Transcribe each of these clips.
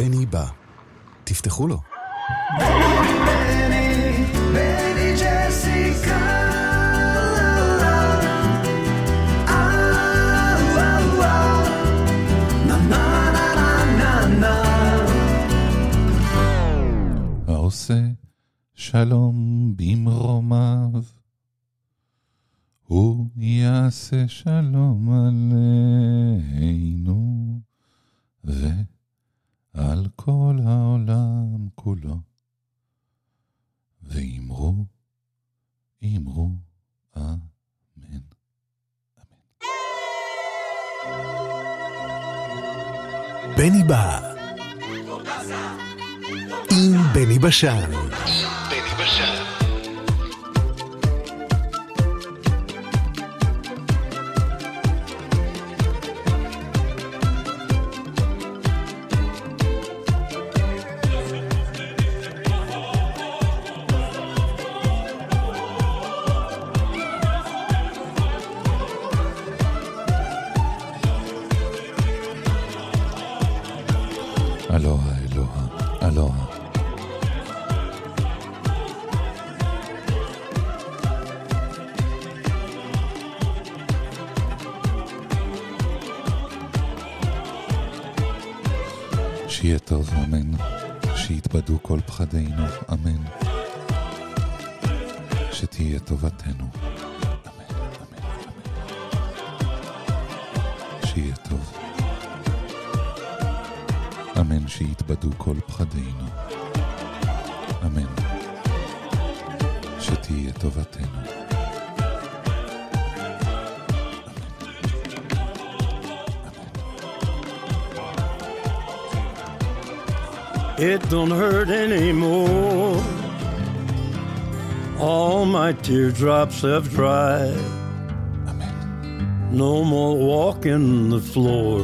בני בא. תפתחו לו. בני, ג'סיקה שלום במרומיו, הוא יעשה שלום עלינו בני אמן שיתבדו כל פחדינו. אמן. שתהיה טובתנו. It don't hurt anymore. All my teardrops have dried. אמן. No more walking the floor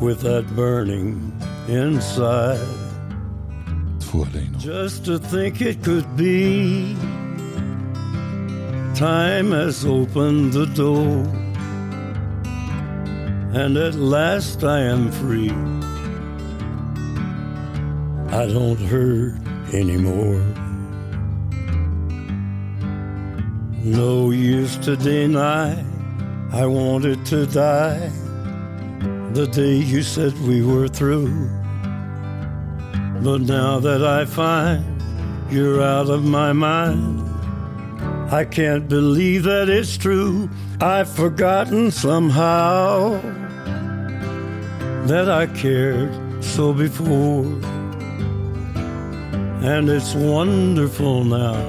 with that burning inside. Just to think it could be. Time has opened the door. And at last I am free. I don't hurt anymore. No use to deny I wanted to die the day you said we were through. But now that I find you're out of my mind, I can't believe that it's true. I've forgotten somehow that I cared so before. And it's wonderful now.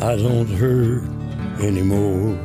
I don't hurt anymore.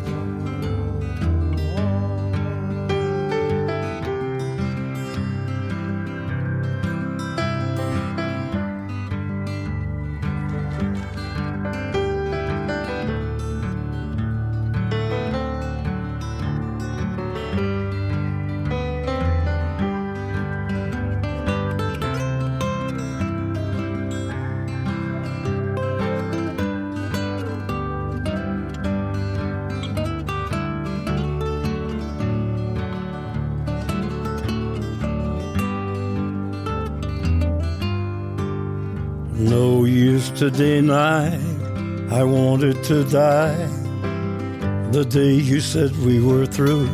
No use to deny, I wanted to die the day you said we were through.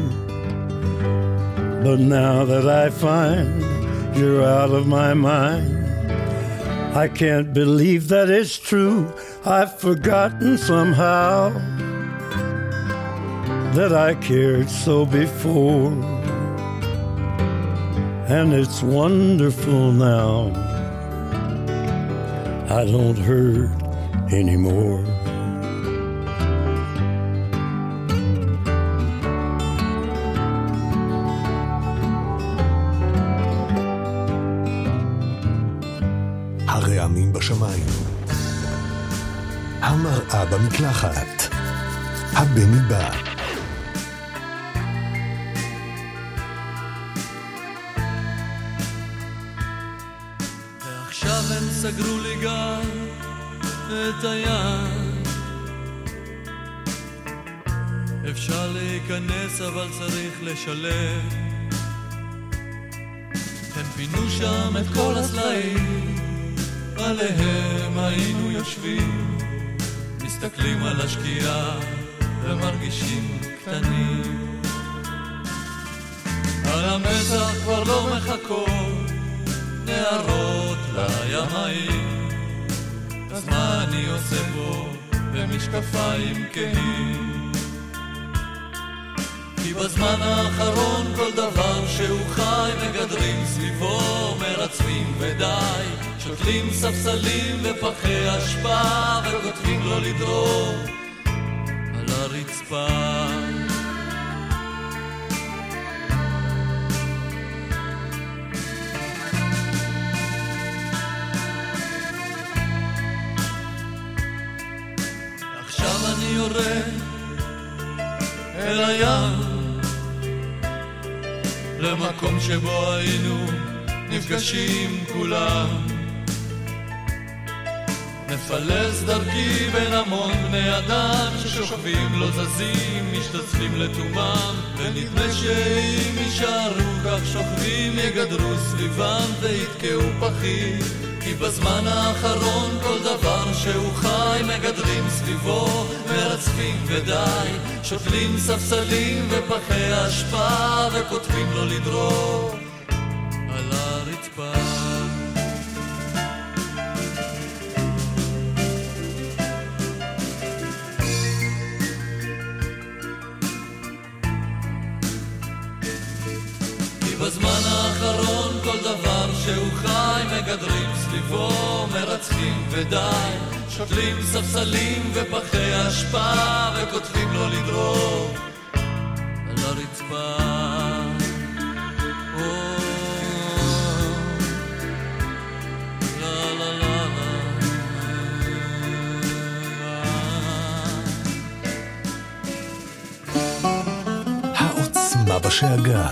But now that I find you're out of my mind, I can't believe that it's true. I've forgotten somehow that I cared so before. And it's wonderful now. I don't hurt anymore. הרעמים בשמיים. המראה במקלחת. הבני בא. סגרו לי גם את היד. אפשר להיכנס אבל צריך לשלם. פינו שם את כל הסלעים, עליהם היינו יושבים, מסתכלים על השקיעה ומרגישים קטנים. על המזח כבר לא מחכות נערות לימאים, אז מה אני עושה פה במשקפיים כהים? כי בזמן האחרון כל דבר שהוא חי מגדרים סביבו מרצפים ודי. שותלים ספסלים ופחי אשפה וכותבים לו לדרור על הרצפה יורד אל הים. למקום שבו היינו נפגשים כולם. מפלס דרכי בין המון בני אדם ששוכבים לא זזים, משתצפים לתומם ונדמה שאם יישארו כך שוכבים יגדרו סביבם ויתקעו פחים כי בזמן האחרון כל דבר שהוא חי מגדרים סביבו מרצפים ודי שותלים ספסלים ופחי אשפה וכותבים לו לדרור על הרצפה. כי בזמן חי מגדרים סביבו מרצפים ודי שותלים ספסלים ופחי אשפה וכותבים לו לדרור על הרצפה. העוצמה בשאגה.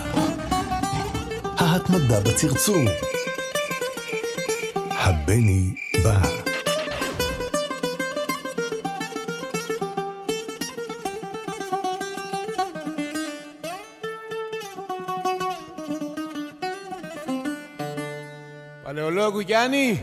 ההתמדה בצרצור. הבני בא. Παλαιολόγου Γιάννη.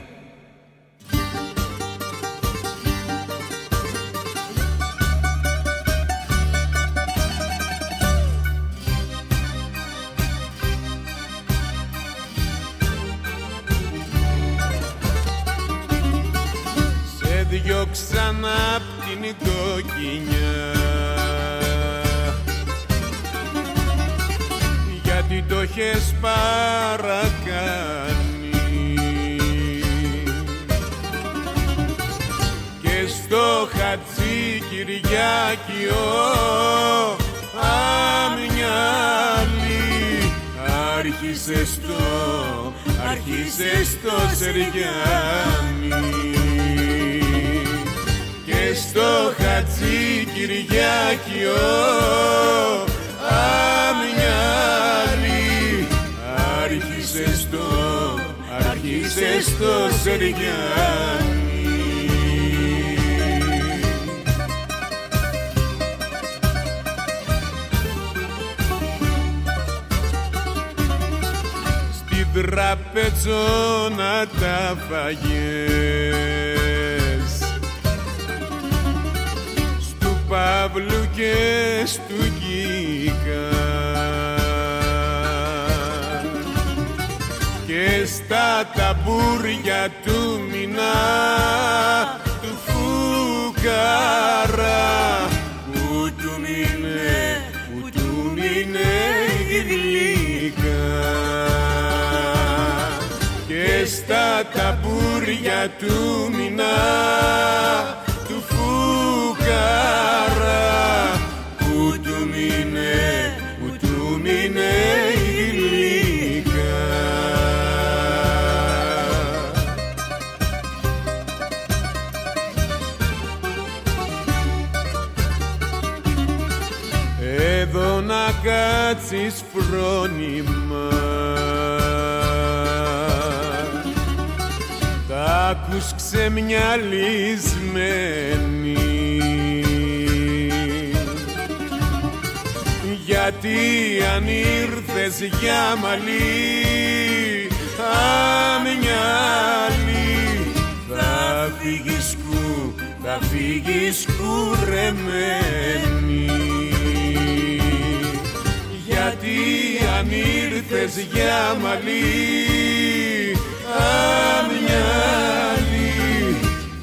στα ταμπούρια του μηνά του φουκαρά που του μείνε, που του μείνε η γλυκά. Εδώ να κάτσεις φρόνημα τα ακούς ξεμυαλισμένοι. Γιατί αν ήρθες για μαλλί αμυαλί θα φύγεις κου, θα φύγεις κουρεμένη γιατί αν ήρθες για μαλλί αμυαλί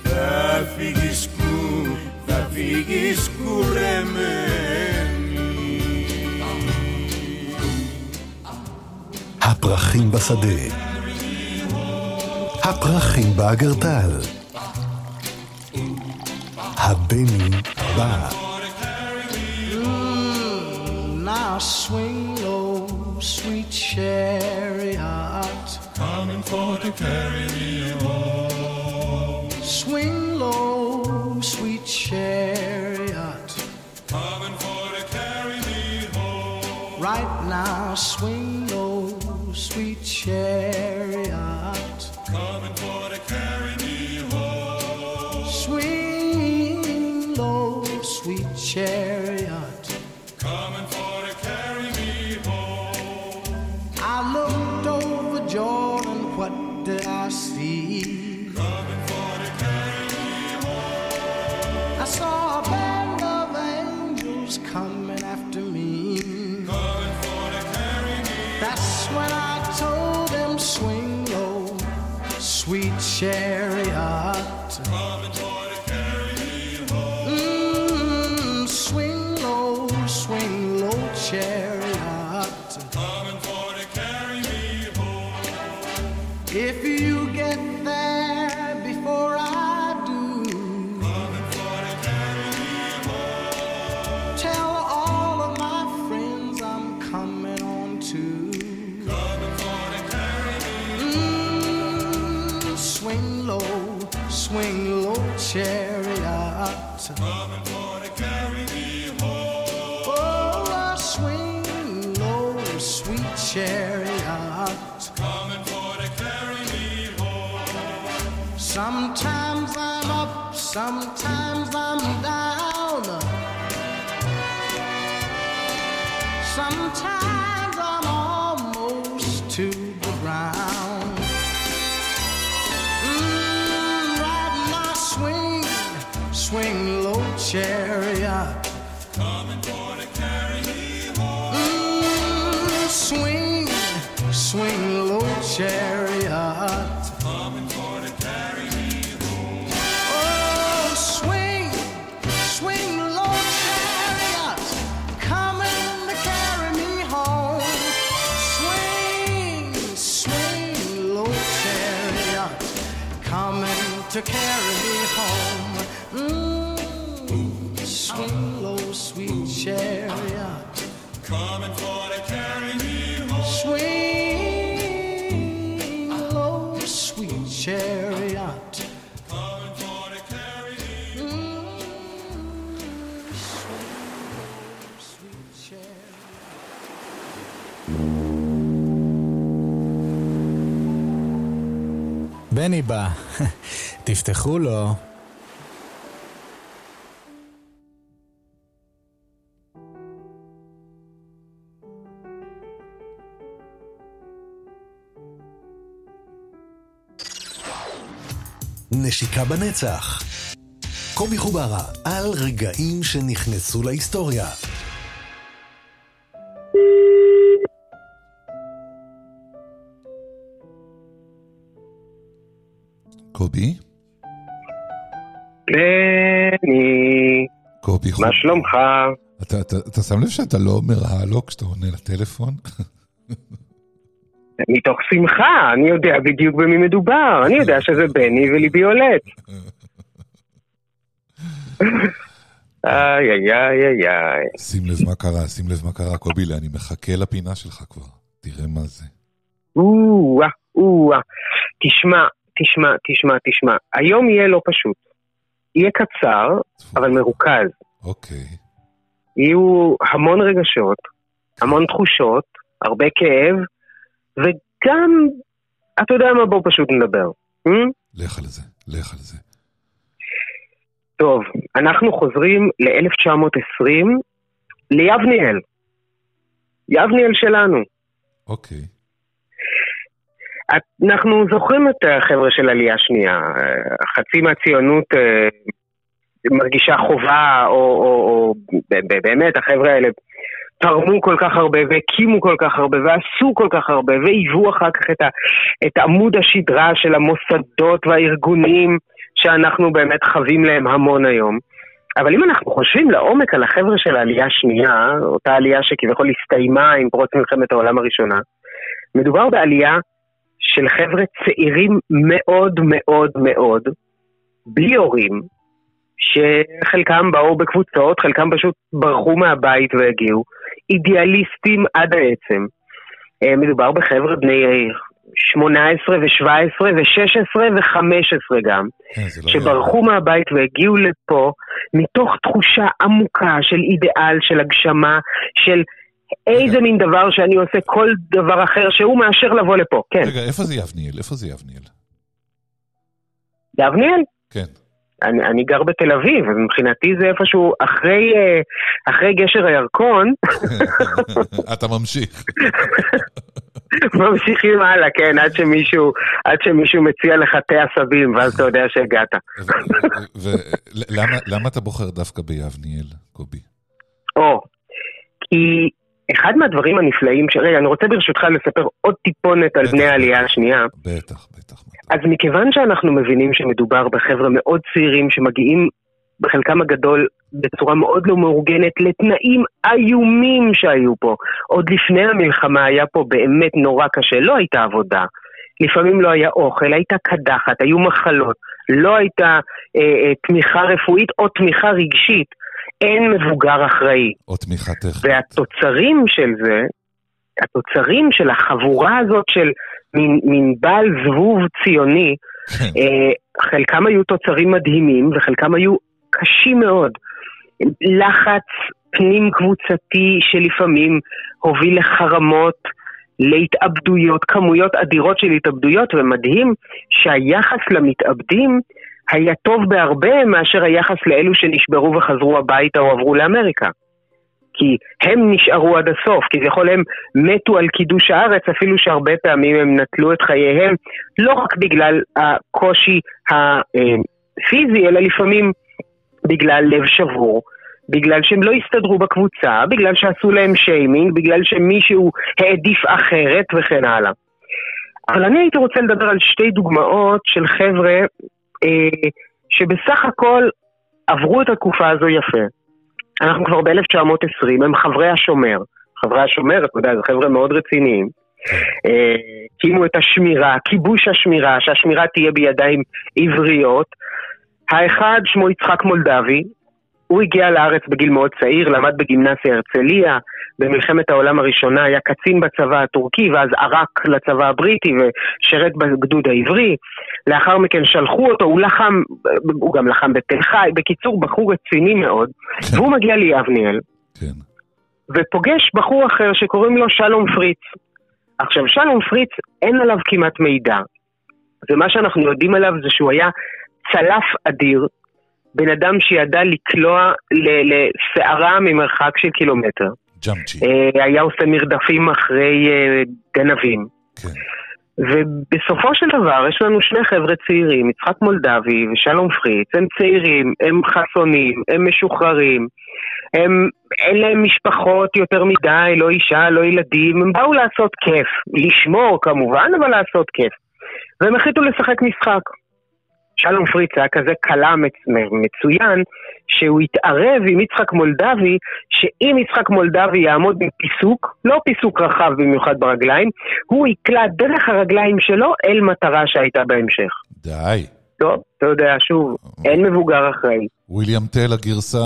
θα φύγεις κου, θα φύγεις κουρεμένη הפרחים בשדה. הפרחים באגרטל. הבני בא. Now swing to carry me home. Swing low, sweet chariot. Coming for to carry me home. Right now, swing low, sweet chariot. Coming for to carry me home. Swing low, sweet chariot. to carry me home. Mmm, sweet, sweet chariot. Coming for to carry me home. Sweet, sweet chariot. Coming for to carry me home. Sweet, sweet chariot. Beniba. תפתחו לו. נשיקה בנצח. קובי חוברה, על רגעים שנכנסו להיסטוריה. קובי? בני, קובי מה שלומך? אתה, אתה, אתה שם לב שאתה לא אומר הלו כשאתה עונה לטלפון? מתוך שמחה, אני יודע בדיוק במי מדובר, אני יודע שזה בני וליבי עולת. איי איי איי איי. שים לב מה קרה, שים לב מה קרה, קובי, אני מחכה לפינה שלך כבר. תראה מה זה. או-אה, או-אה. תשמע, תשמע, תשמע, תשמע. היום יהיה לא פשוט. יהיה קצר, אבל מרוכז. אוקיי. יהיו המון רגשות, המון תחושות, הרבה כאב, וגם, אתה יודע מה, בוא פשוט נדבר. Hmm? לך על זה, לך על זה. טוב, אנחנו חוזרים ל-1920, ליבניאל. יבניאל שלנו. אוקיי. אנחנו זוכרים את החבר'ה של עלייה שנייה. חצי מהציונות אה, מרגישה חובה, או, או, או באמת, החבר'ה האלה תרמו כל כך הרבה, והקימו כל כך הרבה, ועשו כל כך הרבה, והיוו אחר כך את, ה, את עמוד השדרה של המוסדות והארגונים שאנחנו באמת חווים להם המון היום. אבל אם אנחנו חושבים לעומק על החבר'ה של העלייה השנייה, אותה עלייה שכביכול הסתיימה עם פרוץ מלחמת העולם הראשונה, מדובר בעלייה של חבר'ה צעירים מאוד מאוד מאוד, בלי הורים, שחלקם באו בקבוצות, חלקם פשוט ברחו מהבית והגיעו, אידיאליסטים עד העצם. אה, מדובר בחבר'ה בני 18 ו-17 ו-16 ו-15 גם, זה לא שברחו מהבית והגיעו לפה מתוך תחושה עמוקה של אידיאל, של הגשמה, של איזה מין דבר שאני עושה כל דבר אחר שהוא מאשר לבוא לפה. כן. רגע, איפה זה יבניאל? איפה זה יבניאל? יבניאל? כן. אני, אני גר בתל אביב, ומבחינתי זה איפשהו אחרי, אה, אחרי גשר הירקון, אתה ממשיך. ממשיכים הלאה, כן, עד שמישהו, עד שמישהו מציע לך תה עשבים, ואז אתה יודע שהגעת. ולמה אתה בוחר דווקא ביבניאל, קובי? או, כי אחד מהדברים הנפלאים, ש... רגע, אני רוצה ברשותך לספר עוד טיפונת על בטח. בני העלייה השנייה. בטח, בטח. אז מכיוון שאנחנו מבינים שמדובר בחבר'ה מאוד צעירים שמגיעים בחלקם הגדול בצורה מאוד לא מאורגנת לתנאים איומים שהיו פה. עוד לפני המלחמה היה פה באמת נורא קשה, לא הייתה עבודה. לפעמים לא היה אוכל, הייתה קדחת, היו מחלות, לא הייתה אה, אה, תמיכה רפואית או תמיכה רגשית. אין מבוגר אחראי. או תמיכה טכנית. והתוצרים של זה, התוצרים של החבורה הזאת של מין, מין בעל זבוב ציוני, כן. אה, חלקם היו תוצרים מדהימים וחלקם היו קשים מאוד. לחץ פנים קבוצתי שלפעמים הוביל לחרמות, להתאבדויות, כמויות אדירות של התאבדויות, ומדהים שהיחס למתאבדים היה טוב בהרבה מאשר היחס לאלו שנשברו וחזרו הביתה או עברו לאמריקה. כי הם נשארו עד הסוף, כביכול הם מתו על קידוש הארץ, אפילו שהרבה פעמים הם נטלו את חייהם, לא רק בגלל הקושי הפיזי, אלא לפעמים בגלל לב שבור, בגלל שהם לא הסתדרו בקבוצה, בגלל שעשו להם שיימינג, בגלל שמישהו העדיף אחרת וכן הלאה. אבל אני הייתי רוצה לדבר על שתי דוגמאות של חבר'ה שבסך הכל עברו את התקופה הזו יפה. אנחנו כבר ב-1920, הם חברי השומר. חברי השומר, אתה יודע, זה חבר'ה מאוד רציניים. אה, הקימו את השמירה, כיבוש השמירה, שהשמירה תהיה בידיים עבריות. האחד שמו יצחק מולדבי, הוא הגיע לארץ בגיל מאוד צעיר, למד בגימנסיה הרצליה, במלחמת העולם הראשונה היה קצין בצבא הטורקי ואז ערק לצבא הבריטי ושירת בגדוד העברי. לאחר מכן שלחו אותו, הוא לחם, הוא גם לחם בתל חי, בקיצור בחור רציני מאוד, והוא מגיע ליבניאל, כן. ופוגש בחור אחר שקוראים לו שלום פריץ. עכשיו, שלום פריץ, אין עליו כמעט מידע. ומה שאנחנו יודעים עליו זה שהוא היה צלף אדיר, בן אדם שידע לקלוע לסערה ממרחק של קילומטר. ג'אמצ'י. אה, היה עושה מרדפים אחרי אה, גנבים. כן. ובסופו של דבר יש לנו שני חבר'ה צעירים, יצחק מולדבי ושלום פריץ, הם צעירים, הם חסונים, הם משוחררים, הם, אין להם משפחות יותר מדי, לא אישה, לא ילדים, הם באו לעשות כיף, לשמור כמובן, אבל לעשות כיף. והם החליטו לשחק משחק. שלום פריץ היה כזה מצ- מצוין, שהוא התערב עם יצחק מולדבי, שאם יצחק מולדבי יעמוד בפיסוק, לא פיסוק רחב במיוחד ברגליים, הוא יקלע דרך הרגליים שלו אל מטרה שהייתה בהמשך. די. טוב, אתה יודע, שוב, אין מבוגר אחראי. וויליאם טל הגרסה...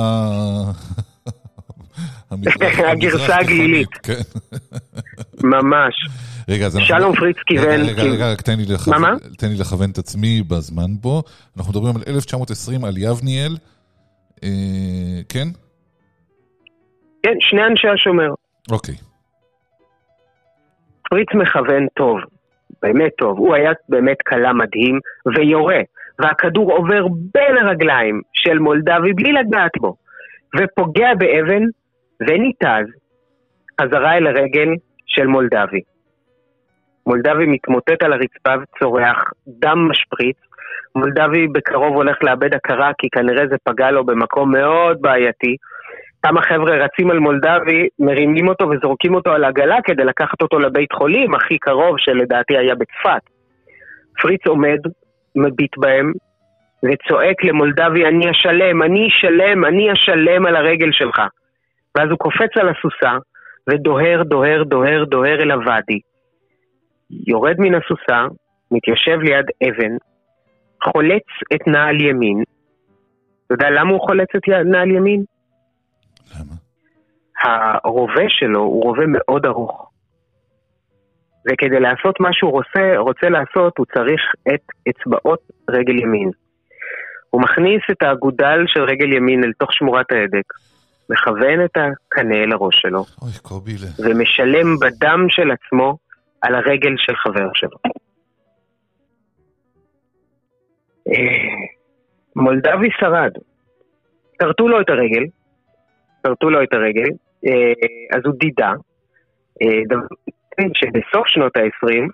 הגרסה הגלילית. כן. ממש. רגע, אז אנחנו... שלום פריץ כיוון... רגע, רגע, רגע, רק תן לי לכוון- מה, מה? תן לי לכוון את עצמי בזמן פה. אנחנו מדברים על 1920 על יבניאל. אה, כן? כן, שני אנשי השומר. אוקיי. פריץ מכוון טוב, באמת טוב. הוא היה באמת קלה מדהים ויורה, והכדור עובר בין הרגליים של מולדבי בלי לגעת בו, ופוגע באבן וניתז חזרה אל הרגל של מולדבי. מולדבי מתמוטט על הרצפה וצורח, דם משפריץ. מולדבי בקרוב הולך לאבד הכרה כי כנראה זה פגע לו במקום מאוד בעייתי. כמה חבר'ה רצים על מולדבי, מרימים אותו וזורקים אותו על עגלה כדי לקחת אותו לבית חולים הכי קרוב שלדעתי היה בצפת. פריץ עומד, מביט בהם, וצועק למולדבי, אני אשלם, אני אשלם, אני אשלם על הרגל שלך. ואז הוא קופץ על הסוסה, ודוהר, דוהר, דוהר, דוהר אל הוואדי. יורד מן הסוסה, מתיישב ליד אבן, חולץ את נעל ימין. אתה יודע למה הוא חולץ את נעל ימין? למה? הרובה שלו הוא רובה מאוד ארוך. וכדי לעשות מה שהוא רוצה, רוצה לעשות, הוא צריך את אצבעות רגל ימין. הוא מכניס את האגודל של רגל ימין אל תוך שמורת ההדק, מכוון את הקנה אל הראש שלו, אוי, קובילה. ומשלם בדם של עצמו על הרגל של חבר שלו. אה, מולדבי שרד. כרתו לו את הרגל, כרתו לו את הרגל, אה, אז הוא דידה. אה, שבסוף שנות ה-20,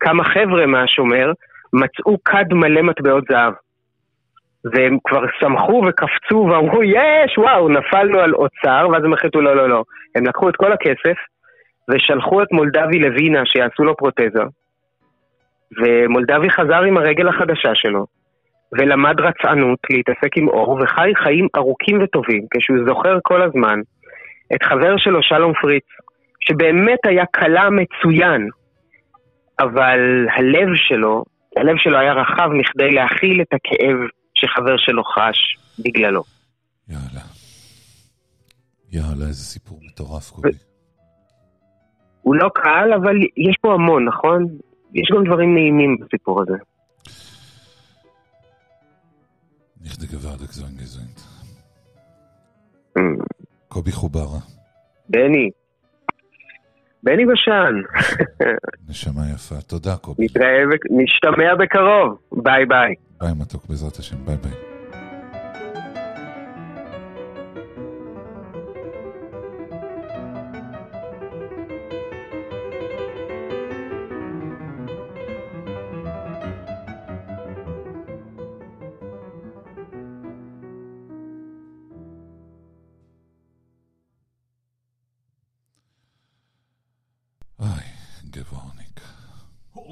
כמה חבר'ה מהשומר מצאו כד מלא מטבעות זהב. והם כבר שמחו וקפצו ואמרו, יש, וואו, נפלנו על אוצר, ואז הם החליטו, לא, לא, לא. הם לקחו את כל הכסף ושלחו את מולדבי לווינה שיעשו לו פרוטזה. ומולדבי חזר עם הרגל החדשה שלו, ולמד רצענות להתעסק עם אור, וחי חיים ארוכים וטובים, כשהוא זוכר כל הזמן את חבר שלו שלום פריץ, שבאמת היה כלה מצוין, אבל הלב שלו, הלב שלו היה רחב מכדי להכיל את הכאב שחבר שלו חש בגללו. יאללה. יאללה, איזה סיפור מטורף, קובי. הוא לא קל, אבל יש פה המון, נכון? יש גם דברים נעימים בסיפור הזה. Gewaltig sein gesund. Mm. קובי חוברה, בני. בני בשן. נשמה יפה. תודה, קובי. נתראה, נשתמע בקרוב. ביי ביי. ביי מתוק, בעזרת השם. ביי ביי.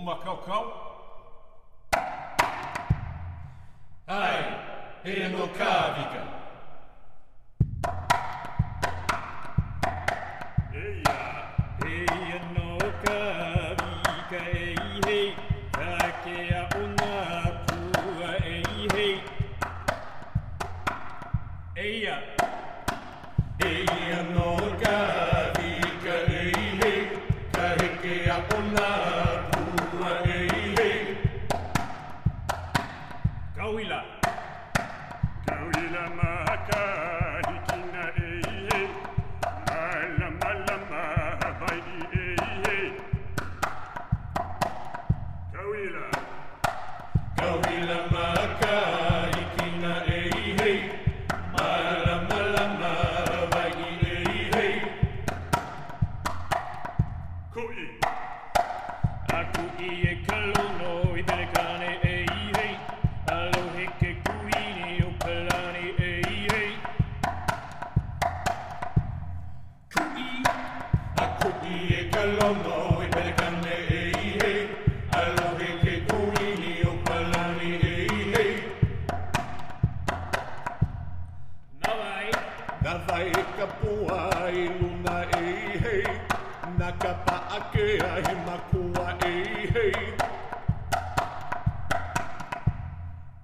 Uma Caucau? Ai, Enocavica.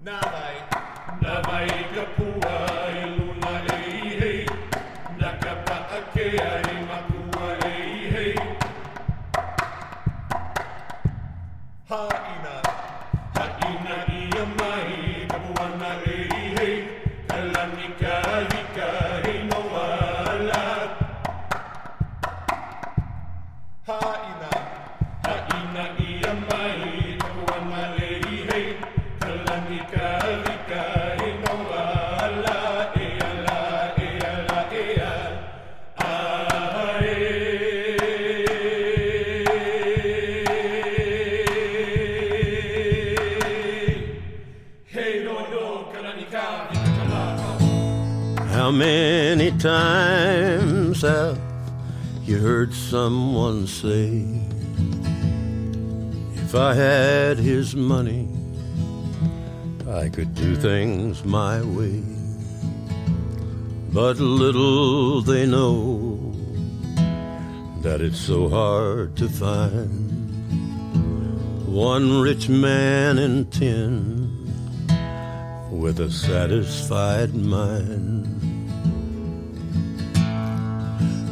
Navai Navai could do things my way? But little they know that it's so hard to find one rich man in ten with a satisfied mind.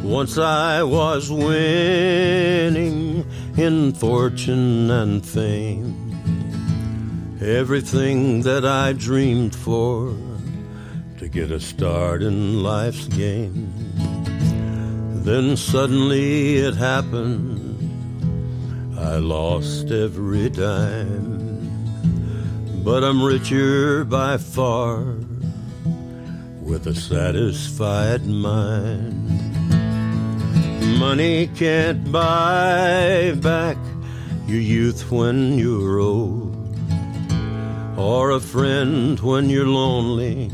Once I was winning in fortune and fame, everything that I dreamed for to get a start in life's game. Then suddenly it happened, I lost every dime. But I'm richer by far with a satisfied mind. Money can't buy back your youth when you're old, or a friend when you're lonely,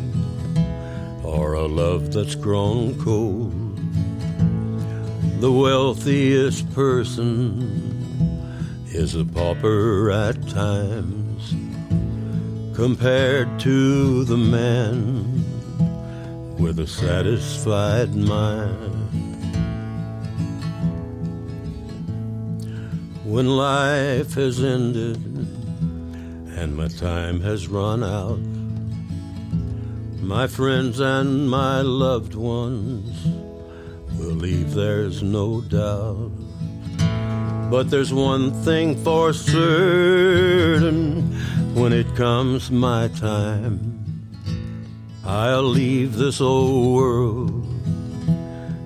or a love that's grown cold. The wealthiest person is a pauper at times compared to the man with a satisfied mind. When life has ended and my time has run out, my friends and my loved ones will leave, there's no doubt. But there's one thing for certain when it comes my time. I'll leave this old world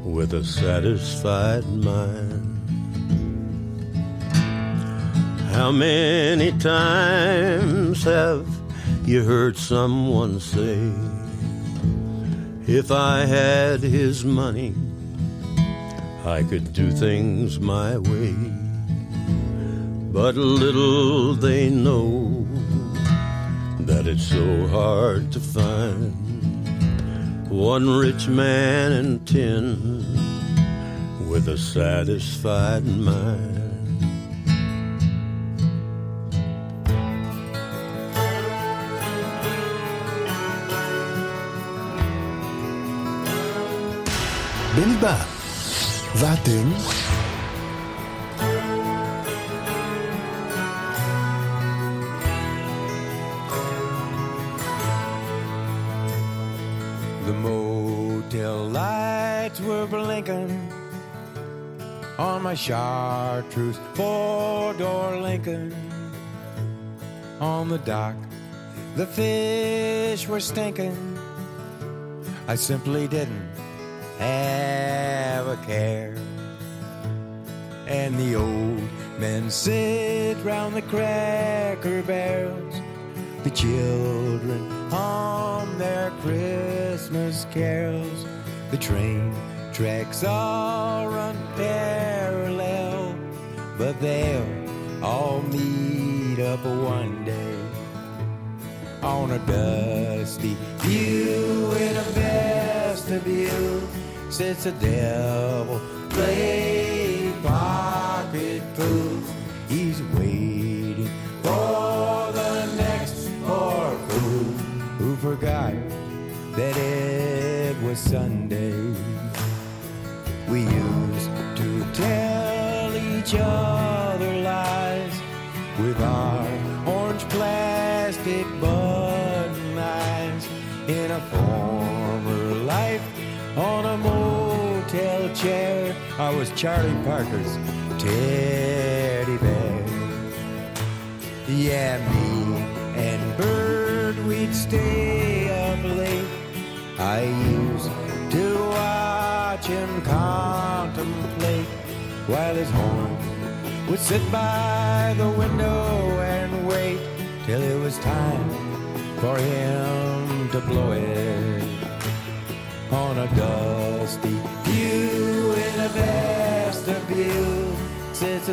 with a satisfied mind. How many times have you heard someone say, If I had his money, I could do things my way? But little they know that it's so hard to find one rich man in ten with a satisfied mind. בני בא. ואתם? The motel lights were blinking on my chartreuse four door Lincoln. On the dock, the fish were stinking. I simply didn't have a care. And the old men sit round the cracker barrels. The children hum their Christmas carols. The train tracks run parallel, but they'll all meet up one day on a dusty pew in a vestibule. Sits a devil playing pocket pool. He's waiting for the next poor fool who forgot that it was Sunday. We used to tell each other lies with our orange plastic button eyes in a former life on chair. I was Charlie Parker's teddy bear. Yeah, me and Bird, we'd stay up late. I used to watch him contemplate while his horn would sit by the window and wait till it was time for him to blow it on a dusty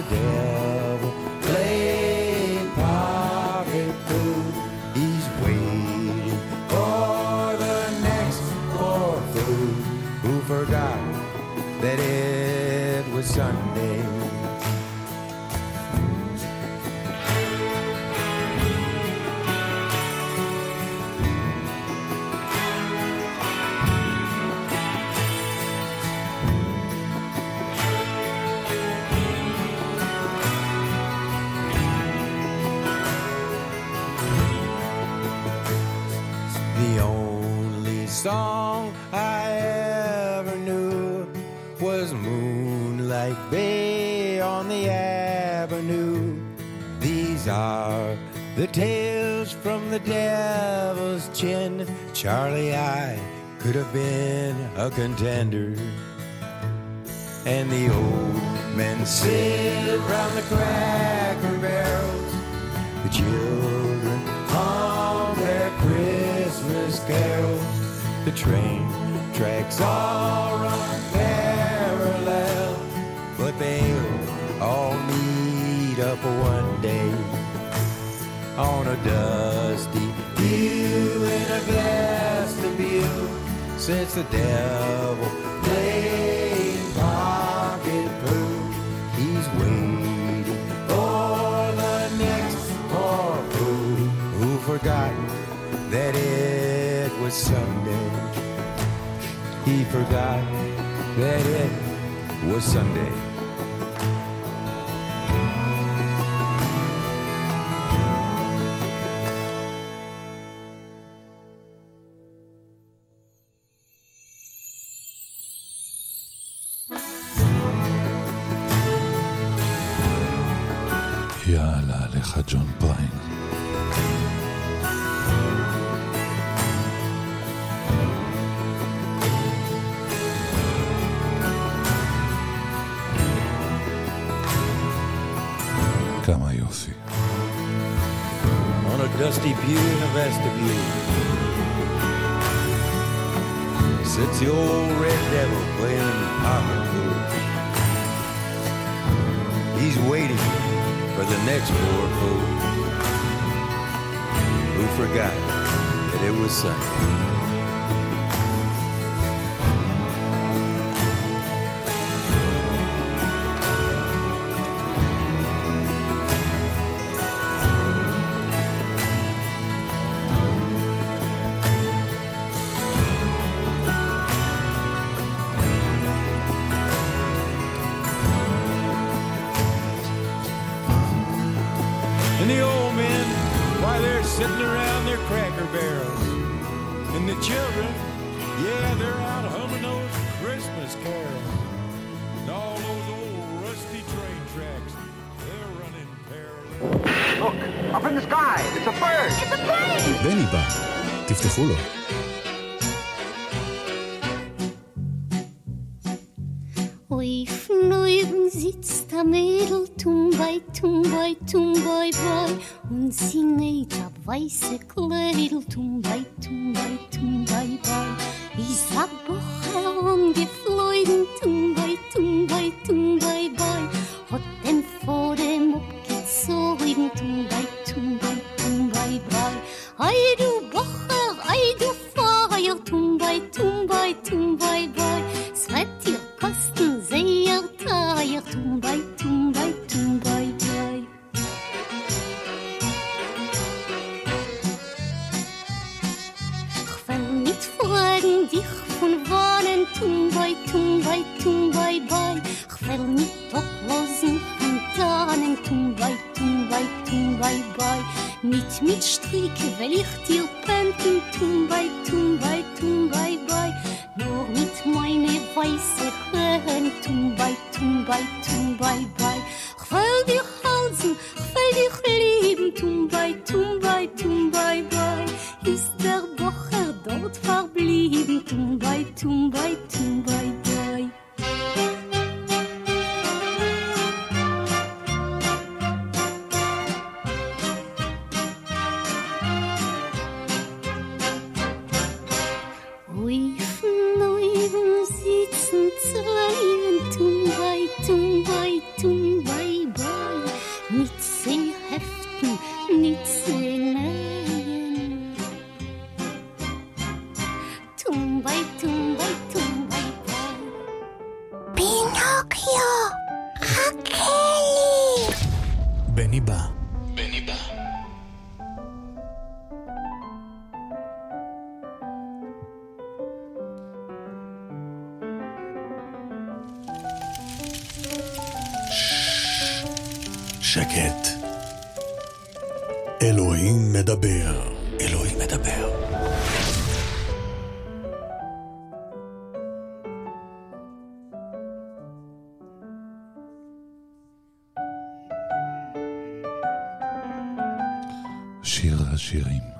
to. The tales from the devil's chin. Charlie, I could have been a contender. And the old men sit round the cracker barrels. The children hum their Christmas carols. The train tracks all run parallel, but they all meet up one day on a dusty pew in a glass view since the devil played pocket poo. He's waiting for the next poor fool who forgot that it was Sunday. He forgot that it was Sunday. כמה יופי. On a dusty pew in a vestibule Sits the old red devil playing pocket harmonica He's waiting the next poor fool who forgot that it was Sunday. אלוהים מדבר. שיר השירים.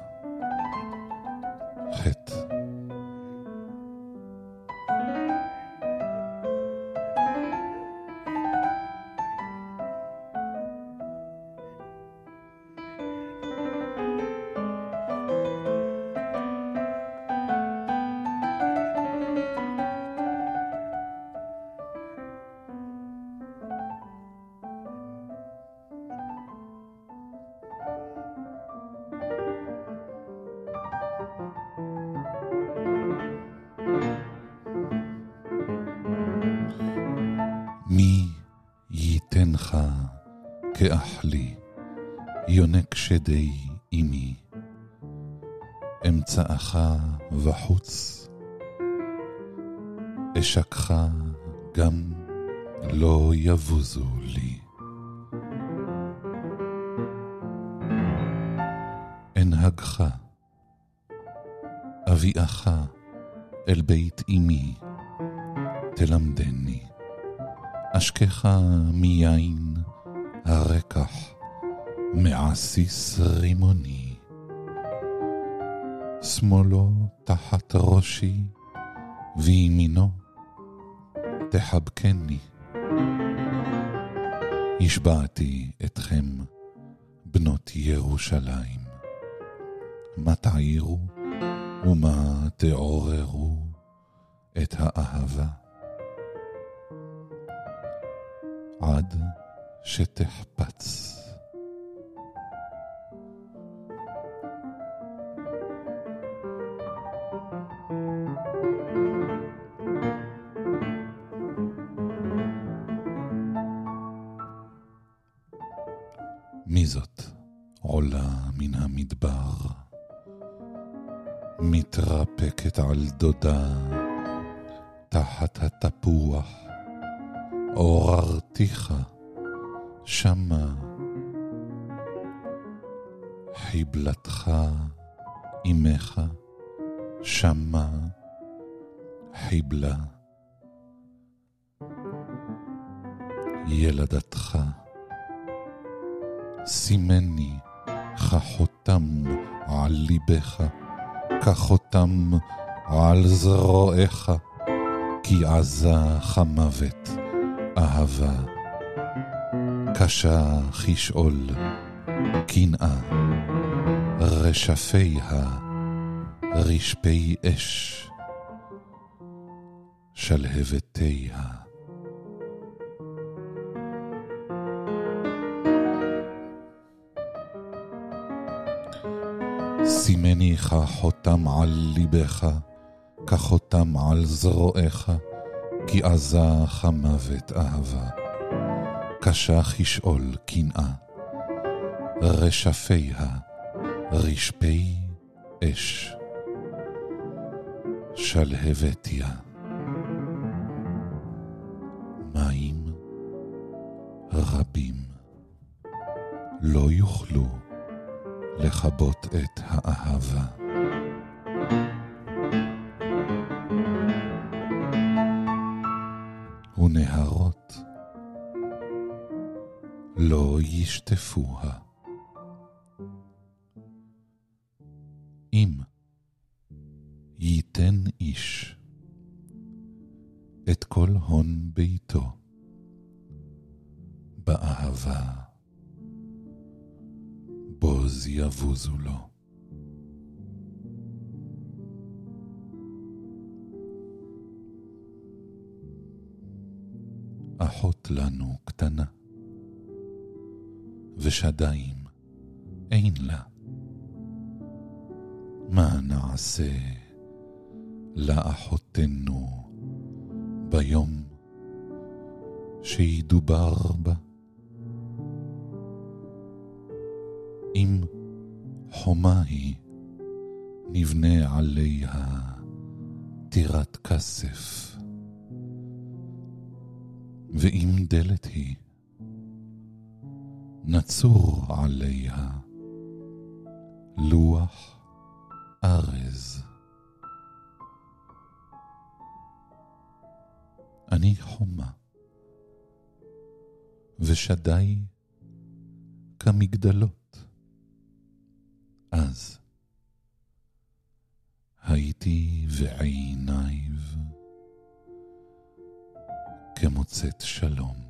שדי אמי, אמצעך וחוץ, אשקך גם לא יבוזו לי. אנהגך, אביאך אל בית אמי, תלמדני. אשקך מיין הרקח, מעסיס רימוני. שמאלו תחת ראשי, וימינו תחבקני. השבעתי אתכם, בנות ירושלים. מה תעירו ומה תעוררו את האהבה? עד שתחפץ. דודה תחת התפוח, עוררתיך שמה, חיבלתך אמך שמה, חיבלה, ילדתך סימני כחותם על ליבך, כחותם על זרועיך, כי עזה כמוות אהבה, קשה כשאול, קנאה, רשפיה, רשפי אש, שלהבתיה. סימני כחותם על ליבך, כחותם על זרועיך, כי עזה כמוות אהבה. קשה כשאול קנאה, רשפיה, רשפי אש. שלהבתיה. מים רבים לא יוכלו לכבות את האהבה. לא ישטפוה. אם ייתן איש את כל הון ביתו באהבה, בוז יבוזו לו. אחות לנו קטנה, ושדיים אין לה. מה נעשה לאחותנו ביום שידובר בה? אם חומה היא, נבנה עליה טירת כסף. ואם דלת היא, נצור עליה לוח ארז. אני חומה, ושדי כמגדלות. אז הייתי ועיניו כמוצאת שלום.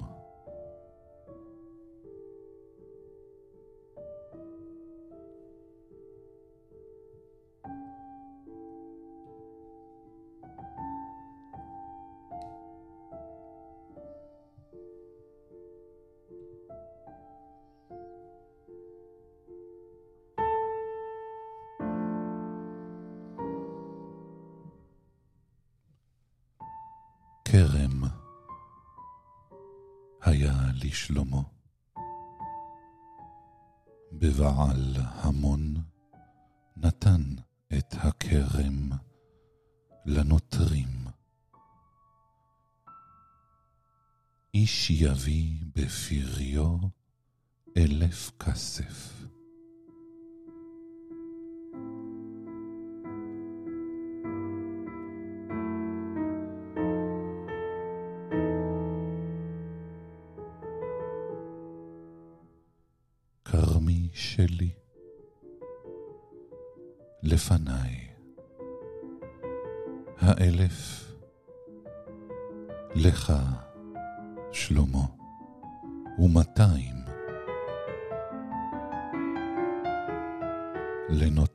היה לשלמה. בבעל המון נתן את הכרם לנוטרים. איש יביא בפריו אלף כסף. שלי, לפניי, האלף לך, שלמה, ומאתיים לנוטרים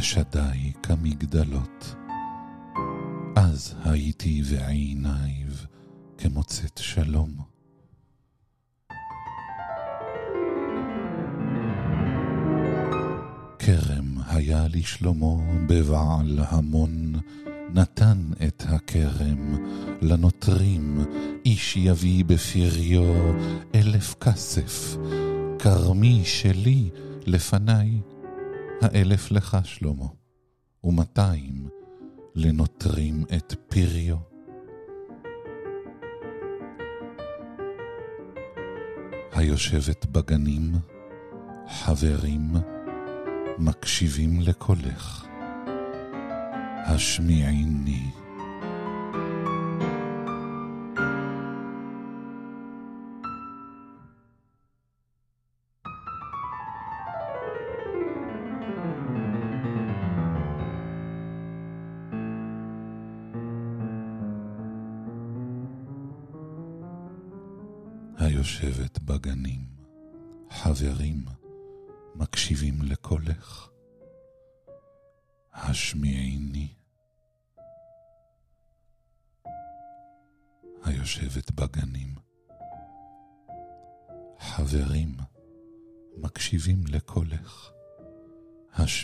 ושדי כמגדלות. אז הייתי ועיניו כמוצאת שלום. כרם היה לשלמה בבעל המון, נתן את הכרם לנוטרים, איש יביא בפריו אלף כסף, כרמי שלי לפניי, האלף לך שלמה, ומאתיים לנוטרים את פריו. היושבת בגנים, חברים, מקשיבים לקולך. השמיעיני.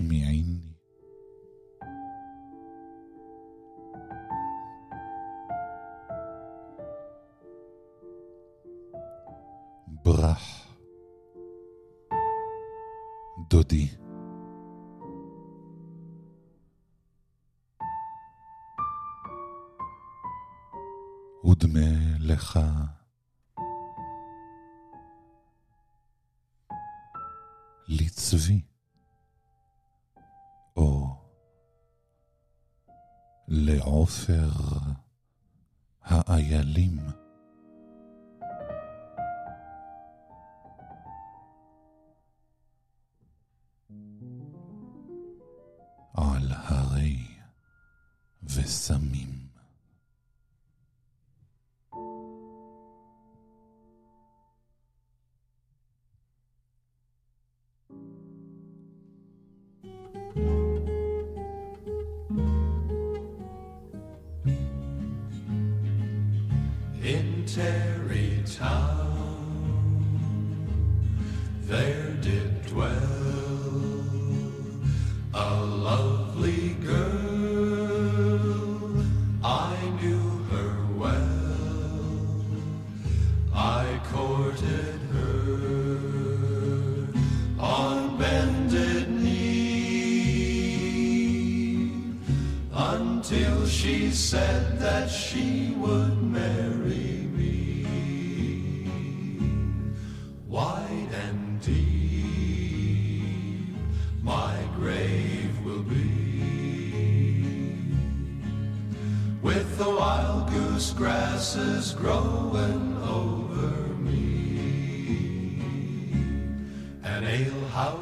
me aí לעופר האיילים. על הרי וסמים.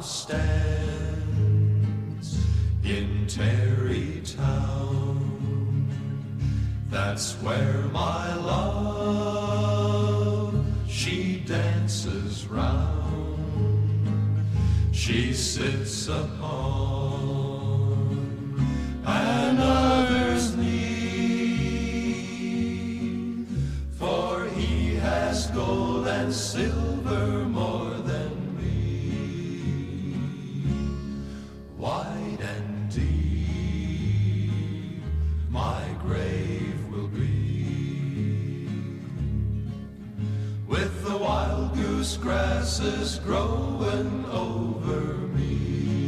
Stands in Terrytown. That's where my love she dances round. She sits upon Mongoose grasses growing over me.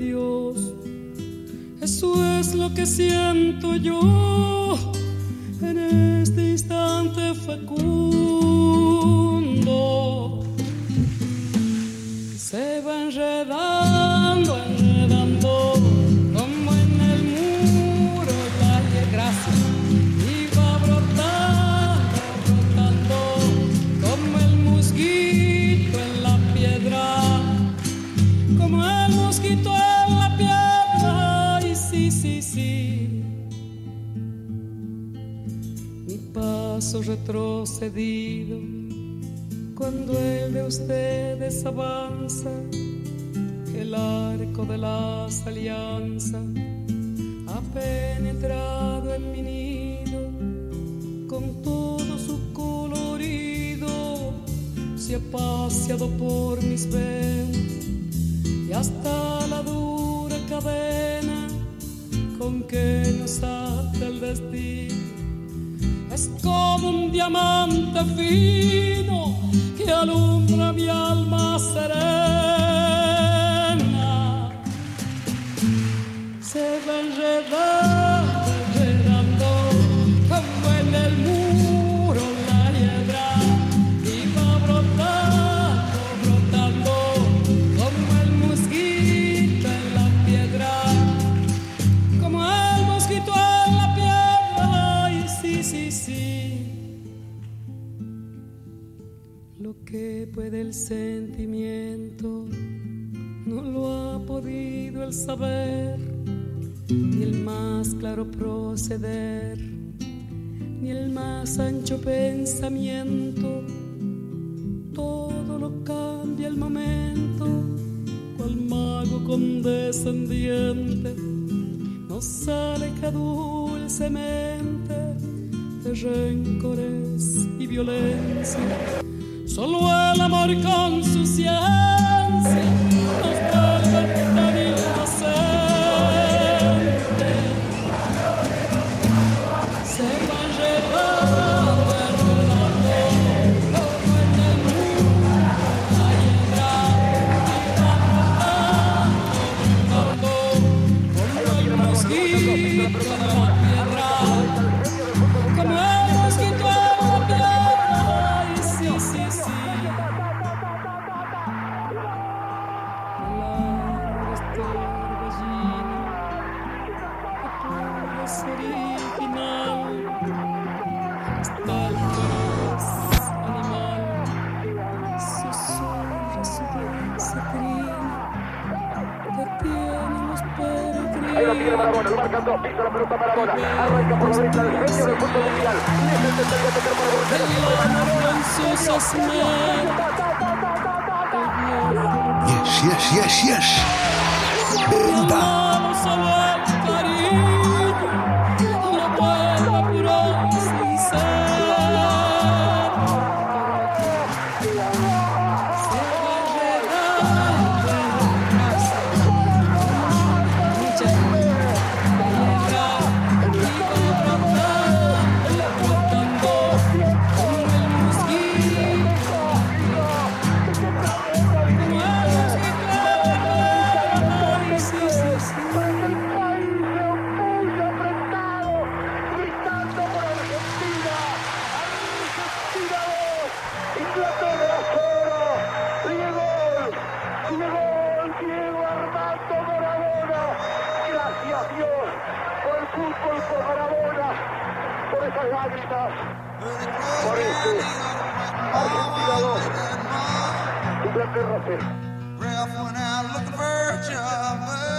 Dios. Eso es lo que siento yo retrocedido cuando el de ustedes avanza, el arco de las alianzas ha penetrado en mi nido con todo su colorido, se ha paseado por mis venas y hasta la dura cadena con que nos ata el destino. Es como un diamante fino que alumbra mi alma serena. Se va que puede el sentimiento, no lo ha podido el saber, ni el más claro proceder, ni el más ancho pensamiento. Todo lo cambia el momento, cual mago condescendiente. Nos aleja dulcemente de rencores y violencia. Solo el amor con su ciencia myself when I look for a job.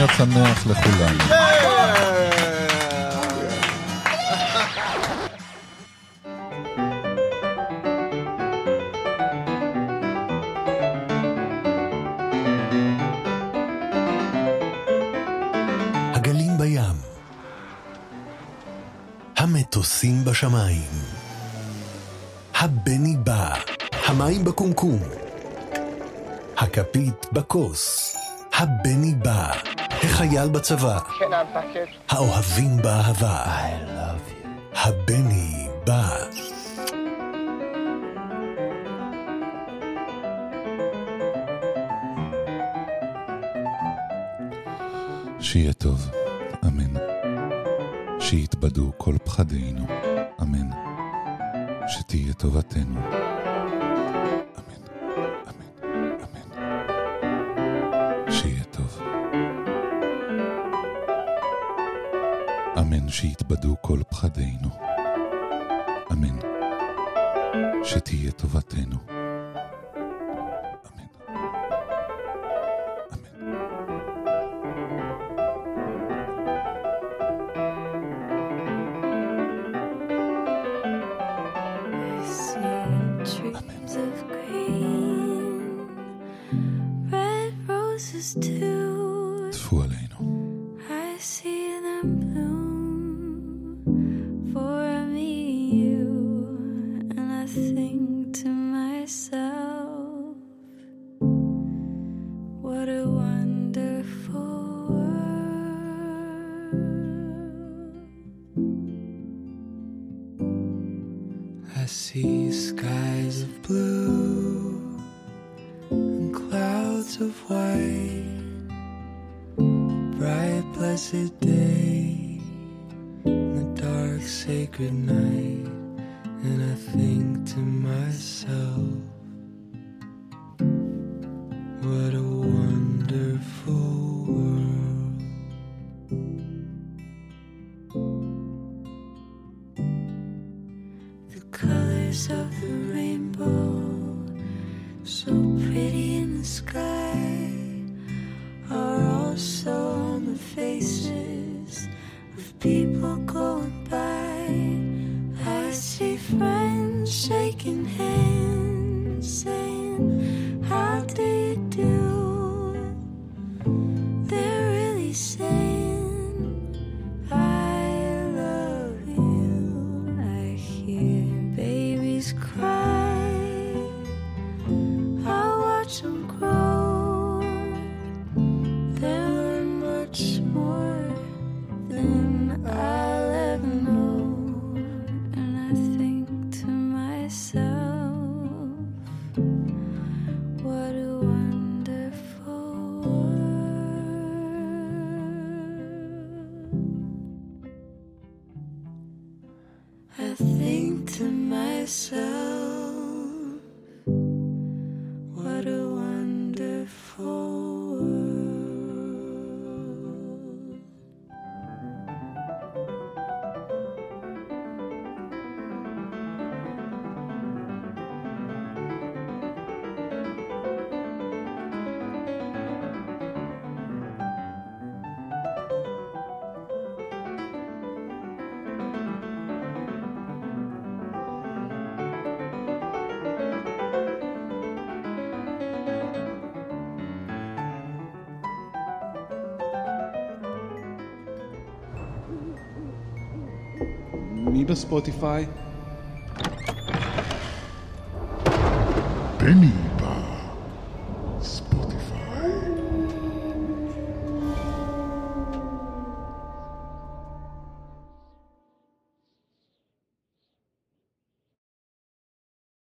להיות שמח לכולם. חייל בצבא. האוהבים באהבה. הבני בא. שיהיה טוב, אמן. שיתבדו כל פחדינו, אמן. שתהיה טובתנו. שיתבדו כל פחדינו. אמן. שתהיה טובתנו. faces of people going by. Spotify. Benny.